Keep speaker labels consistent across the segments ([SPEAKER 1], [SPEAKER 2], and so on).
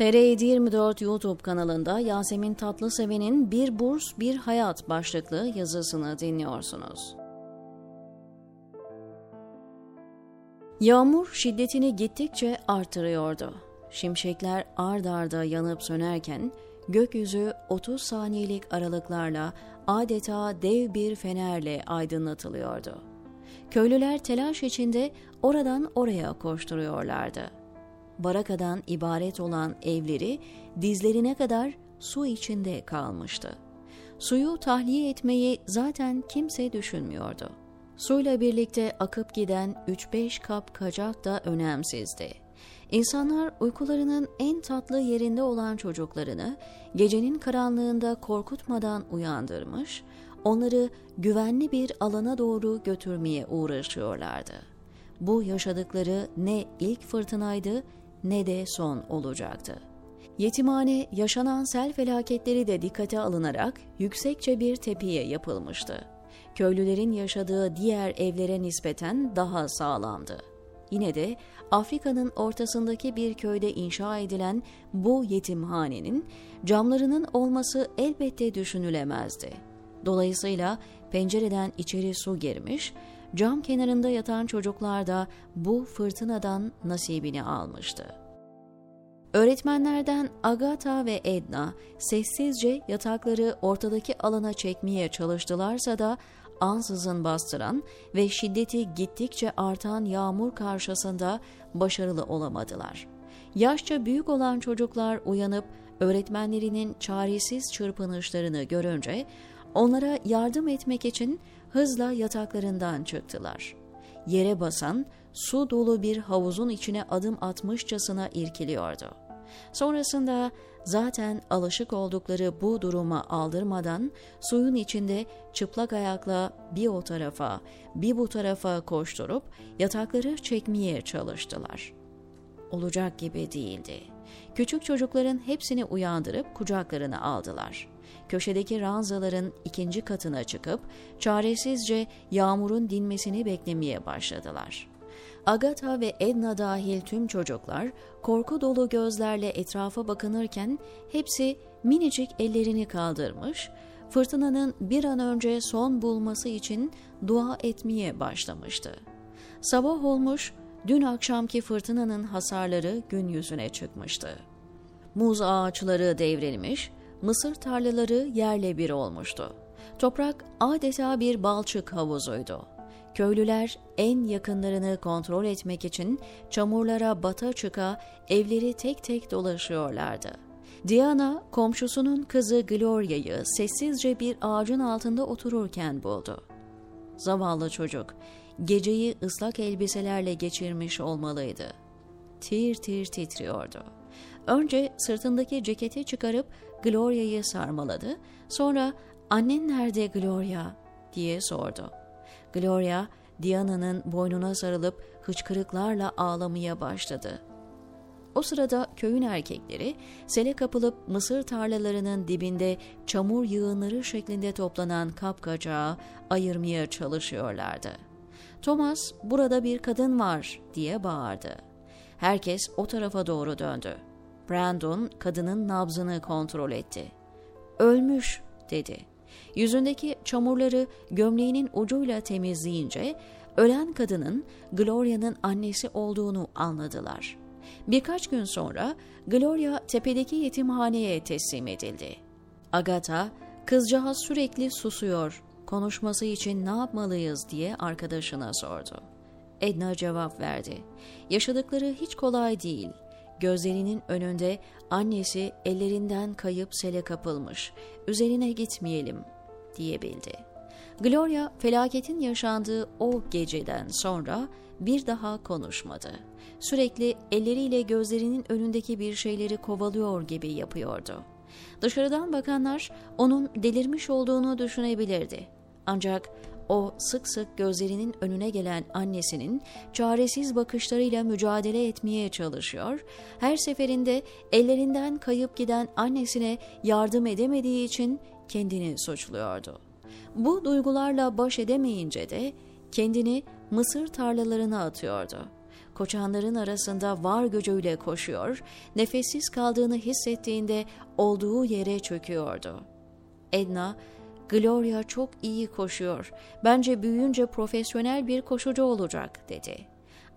[SPEAKER 1] TR724 YouTube kanalında Yasemin Tatlıseven'in Bir Burs Bir Hayat başlıklı yazısını dinliyorsunuz. Yağmur şiddetini gittikçe artırıyordu. Şimşekler ard arda yanıp sönerken gökyüzü 30 saniyelik aralıklarla adeta dev bir fenerle aydınlatılıyordu. Köylüler telaş içinde oradan oraya koşturuyorlardı barakadan ibaret olan evleri dizlerine kadar su içinde kalmıştı. Suyu tahliye etmeyi zaten kimse düşünmüyordu. Suyla birlikte akıp giden 3-5 kap kacak da önemsizdi. İnsanlar uykularının en tatlı yerinde olan çocuklarını gecenin karanlığında korkutmadan uyandırmış, onları güvenli bir alana doğru götürmeye uğraşıyorlardı. Bu yaşadıkları ne ilk fırtınaydı ne de son olacaktı. Yetimhane yaşanan sel felaketleri de dikkate alınarak yüksekçe bir tepeye yapılmıştı. Köylülerin yaşadığı diğer evlere nispeten daha sağlamdı. Yine de Afrika'nın ortasındaki bir köyde inşa edilen bu yetimhanenin camlarının olması elbette düşünülemezdi. Dolayısıyla pencereden içeri su girmiş, cam kenarında yatan çocuklar da bu fırtınadan nasibini almıştı. Öğretmenlerden Agatha ve Edna sessizce yatakları ortadaki alana çekmeye çalıştılarsa da ansızın bastıran ve şiddeti gittikçe artan yağmur karşısında başarılı olamadılar. Yaşça büyük olan çocuklar uyanıp öğretmenlerinin çaresiz çırpınışlarını görünce onlara yardım etmek için hızla yataklarından çıktılar. Yere basan, su dolu bir havuzun içine adım atmışçasına irkiliyordu. Sonrasında zaten alışık oldukları bu duruma aldırmadan suyun içinde çıplak ayakla bir o tarafa bir bu tarafa koşturup yatakları çekmeye çalıştılar. Olacak gibi değildi. Küçük çocukların hepsini uyandırıp kucaklarına aldılar köşedeki ranzaların ikinci katına çıkıp çaresizce yağmurun dinmesini beklemeye başladılar. Agatha ve Edna dahil tüm çocuklar korku dolu gözlerle etrafa bakınırken hepsi minicik ellerini kaldırmış, fırtınanın bir an önce son bulması için dua etmeye başlamıştı. Sabah olmuş, dün akşamki fırtınanın hasarları gün yüzüne çıkmıştı. Muz ağaçları devrilmiş, mısır tarlaları yerle bir olmuştu. Toprak adeta bir balçık havuzuydu. Köylüler en yakınlarını kontrol etmek için çamurlara bata çıka evleri tek tek dolaşıyorlardı. Diana komşusunun kızı Gloria'yı sessizce bir ağacın altında otururken buldu. Zavallı çocuk geceyi ıslak elbiselerle geçirmiş olmalıydı. Tir tir titriyordu. Önce sırtındaki ceketi çıkarıp Gloria'yı sarmaladı. Sonra annen nerede Gloria diye sordu. Gloria Diana'nın boynuna sarılıp hıçkırıklarla ağlamaya başladı. O sırada köyün erkekleri sele kapılıp mısır tarlalarının dibinde çamur yığınları şeklinde toplanan kapkacağı ayırmaya çalışıyorlardı. Thomas burada bir kadın var diye bağırdı. Herkes o tarafa doğru döndü. Brandon kadının nabzını kontrol etti. Ölmüş dedi. Yüzündeki çamurları gömleğinin ucuyla temizleyince ölen kadının Gloria'nın annesi olduğunu anladılar. Birkaç gün sonra Gloria tepedeki yetimhaneye teslim edildi. Agatha, kızcağız sürekli susuyor, konuşması için ne yapmalıyız diye arkadaşına sordu. Edna cevap verdi. Yaşadıkları hiç kolay değil. Gözlerinin önünde annesi ellerinden kayıp sele kapılmış. Üzerine gitmeyelim diyebildi. Gloria felaketin yaşandığı o geceden sonra bir daha konuşmadı. Sürekli elleriyle gözlerinin önündeki bir şeyleri kovalıyor gibi yapıyordu. Dışarıdan bakanlar onun delirmiş olduğunu düşünebilirdi. Ancak o sık sık gözlerinin önüne gelen annesinin çaresiz bakışlarıyla mücadele etmeye çalışıyor, her seferinde ellerinden kayıp giden annesine yardım edemediği için kendini suçluyordu. Bu duygularla baş edemeyince de kendini mısır tarlalarına atıyordu. koçanların arasında var gücüyle koşuyor, nefessiz kaldığını hissettiğinde olduğu yere çöküyordu. Edna, Gloria çok iyi koşuyor. Bence büyüyünce profesyonel bir koşucu olacak, dedi.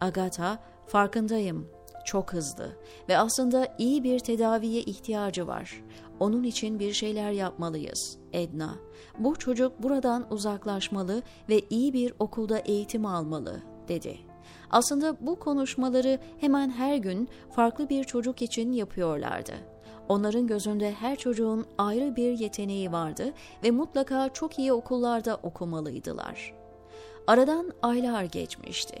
[SPEAKER 1] Agatha, farkındayım. Çok hızlı ve aslında iyi bir tedaviye ihtiyacı var. Onun için bir şeyler yapmalıyız, Edna. Bu çocuk buradan uzaklaşmalı ve iyi bir okulda eğitim almalı, dedi. Aslında bu konuşmaları hemen her gün farklı bir çocuk için yapıyorlardı. Onların gözünde her çocuğun ayrı bir yeteneği vardı ve mutlaka çok iyi okullarda okumalıydılar. Aradan aylar geçmişti.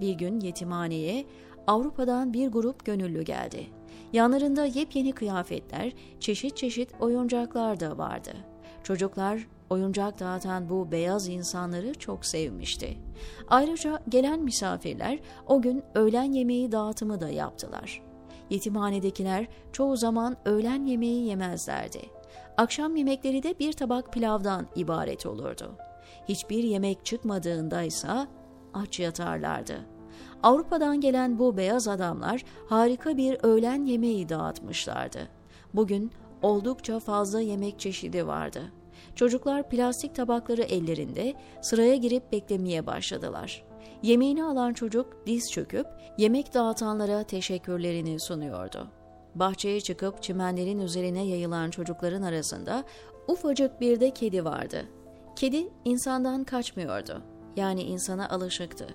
[SPEAKER 1] Bir gün yetimhaneye Avrupa'dan bir grup gönüllü geldi. Yanlarında yepyeni kıyafetler, çeşit çeşit oyuncaklar da vardı. Çocuklar oyuncak dağıtan bu beyaz insanları çok sevmişti. Ayrıca gelen misafirler o gün öğlen yemeği dağıtımı da yaptılar. Yetimhanedekiler çoğu zaman öğlen yemeği yemezlerdi. Akşam yemekleri de bir tabak pilavdan ibaret olurdu. Hiçbir yemek çıkmadığında ise aç yatarlardı. Avrupa'dan gelen bu beyaz adamlar harika bir öğlen yemeği dağıtmışlardı. Bugün oldukça fazla yemek çeşidi vardı. Çocuklar plastik tabakları ellerinde sıraya girip beklemeye başladılar. Yemeğini alan çocuk diz çöküp yemek dağıtanlara teşekkürlerini sunuyordu. Bahçeye çıkıp çimenlerin üzerine yayılan çocukların arasında ufacık bir de kedi vardı. Kedi insandan kaçmıyordu. Yani insana alışıktı.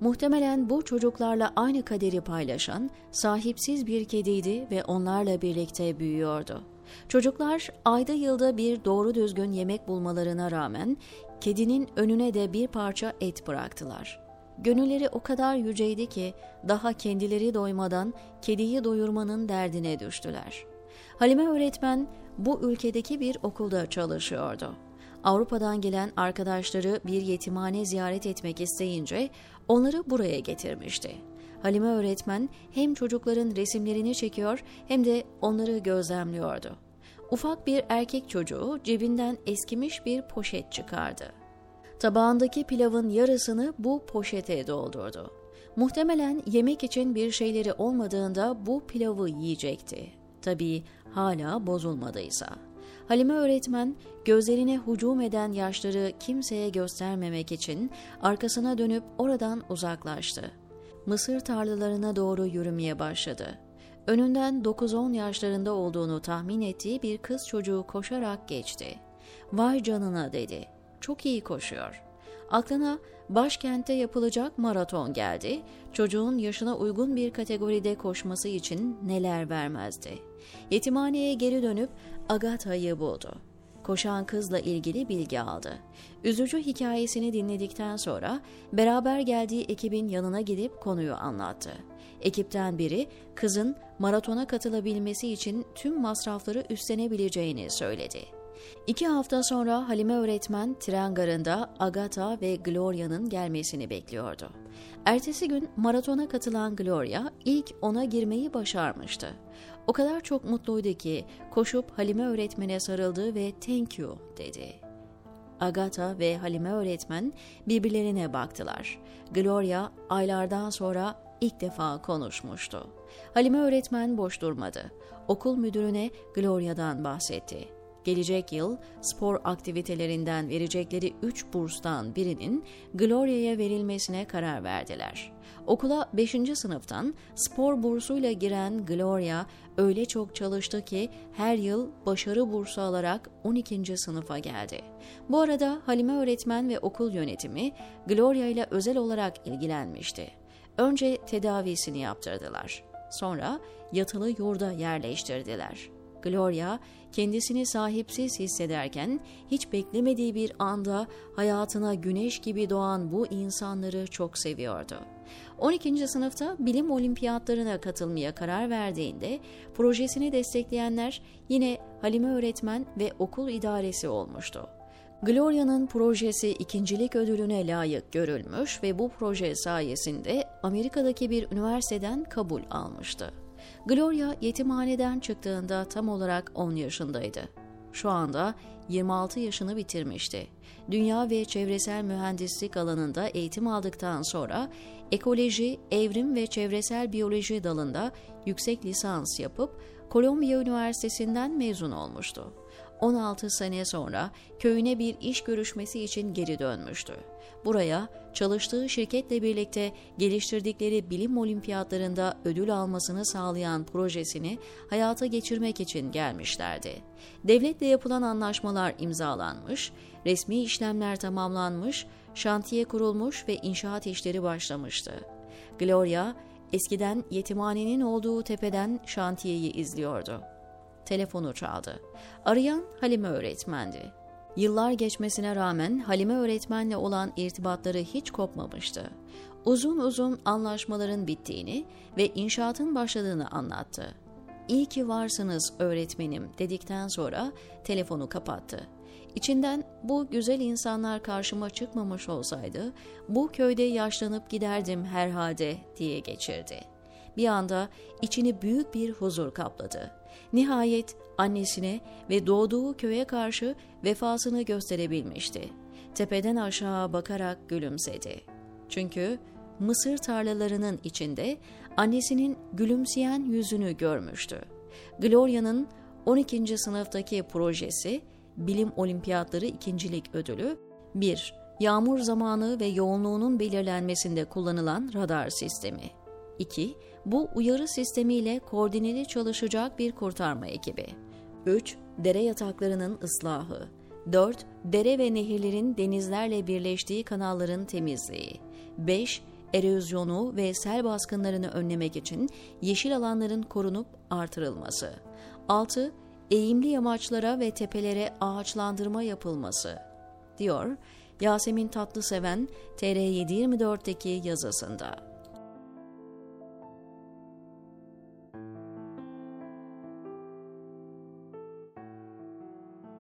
[SPEAKER 1] Muhtemelen bu çocuklarla aynı kaderi paylaşan sahipsiz bir kediydi ve onlarla birlikte büyüyordu. Çocuklar ayda yılda bir doğru düzgün yemek bulmalarına rağmen kedinin önüne de bir parça et bıraktılar. Gönülleri o kadar yüceydi ki daha kendileri doymadan kediyi doyurmanın derdine düştüler. Halime öğretmen bu ülkedeki bir okulda çalışıyordu. Avrupa'dan gelen arkadaşları bir yetimhane ziyaret etmek isteyince onları buraya getirmişti. Halime öğretmen hem çocukların resimlerini çekiyor hem de onları gözlemliyordu. Ufak bir erkek çocuğu cebinden eskimiş bir poşet çıkardı. Tabağındaki pilavın yarısını bu poşete doldurdu. Muhtemelen yemek için bir şeyleri olmadığında bu pilavı yiyecekti. Tabii hala bozulmadıysa. Halime öğretmen gözlerine hücum eden yaşları kimseye göstermemek için arkasına dönüp oradan uzaklaştı. Mısır tarlalarına doğru yürümeye başladı. Önünden 9-10 yaşlarında olduğunu tahmin ettiği bir kız çocuğu koşarak geçti. Vay canına dedi. Çok iyi koşuyor. Aklına başkentte yapılacak maraton geldi. Çocuğun yaşına uygun bir kategoride koşması için neler vermezdi. Yetimhaneye geri dönüp Agatha'yı buldu. Koşan kızla ilgili bilgi aldı. Üzücü hikayesini dinledikten sonra beraber geldiği ekibin yanına gidip konuyu anlattı. Ekipten biri kızın maratona katılabilmesi için tüm masrafları üstlenebileceğini söyledi. İki hafta sonra Halime öğretmen tren garında Agatha ve Gloria'nın gelmesini bekliyordu. Ertesi gün maratona katılan Gloria ilk ona girmeyi başarmıştı. O kadar çok mutluydu ki koşup Halime öğretmene sarıldı ve thank you dedi. Agatha ve Halime öğretmen birbirlerine baktılar. Gloria aylardan sonra ilk defa konuşmuştu. Halime öğretmen boş durmadı. Okul müdürüne Gloria'dan bahsetti. Gelecek yıl spor aktivitelerinden verecekleri 3 burstan birinin Gloria'ya verilmesine karar verdiler. Okula 5. sınıftan spor bursuyla giren Gloria öyle çok çalıştı ki her yıl başarı bursu alarak 12. sınıfa geldi. Bu arada Halime öğretmen ve okul yönetimi Gloria ile özel olarak ilgilenmişti. Önce tedavisini yaptırdılar. Sonra yatılı yurda yerleştirdiler. Gloria kendisini sahipsiz hissederken hiç beklemediği bir anda hayatına güneş gibi doğan bu insanları çok seviyordu. 12. sınıfta bilim olimpiyatlarına katılmaya karar verdiğinde projesini destekleyenler yine Halime öğretmen ve okul idaresi olmuştu. Gloria'nın projesi ikincilik ödülüne layık görülmüş ve bu proje sayesinde Amerika'daki bir üniversiteden kabul almıştı. Gloria yetimhaneden çıktığında tam olarak 10 yaşındaydı. şu anda 26 yaşını bitirmişti. Dünya ve çevresel mühendislik alanında eğitim aldıktan sonra ekoloji, evrim ve çevresel biyoloji dalında yüksek lisans yapıp Kolombiya Üniversitesi'nden mezun olmuştu. 16 sene sonra köyüne bir iş görüşmesi için geri dönmüştü. Buraya çalıştığı şirketle birlikte geliştirdikleri bilim olimpiyatlarında ödül almasını sağlayan projesini hayata geçirmek için gelmişlerdi. Devletle yapılan anlaşmalar imzalanmış, resmi işlemler tamamlanmış, şantiye kurulmuş ve inşaat işleri başlamıştı. Gloria, eskiden yetimhanenin olduğu tepeden şantiyeyi izliyordu. Telefonu çaldı. Arayan Halime öğretmendi. Yıllar geçmesine rağmen Halime öğretmenle olan irtibatları hiç kopmamıştı. Uzun uzun anlaşmaların bittiğini ve inşaatın başladığını anlattı. İyi ki varsınız öğretmenim dedikten sonra telefonu kapattı. İçinden bu güzel insanlar karşıma çıkmamış olsaydı bu köyde yaşlanıp giderdim herhalde diye geçirdi. Bir anda içini büyük bir huzur kapladı. Nihayet annesine ve doğduğu köye karşı vefasını gösterebilmişti. Tepeden aşağı bakarak gülümsedi. Çünkü mısır tarlalarının içinde annesinin gülümseyen yüzünü görmüştü. Gloria'nın 12. sınıftaki projesi Bilim Olimpiyatları ikincilik ödülü 1. Yağmur zamanı ve yoğunluğunun belirlenmesinde kullanılan radar sistemi. 2. Bu uyarı sistemiyle koordineli çalışacak bir kurtarma ekibi. 3. Dere yataklarının ıslahı. 4. Dere ve nehirlerin denizlerle birleştiği kanalların temizliği. 5. Erozyonu ve sel baskınlarını önlemek için yeşil alanların korunup artırılması. 6. Eğimli yamaçlara ve tepelere ağaçlandırma yapılması. Diyor Yasemin Tatlıseven TR724'deki yazısında.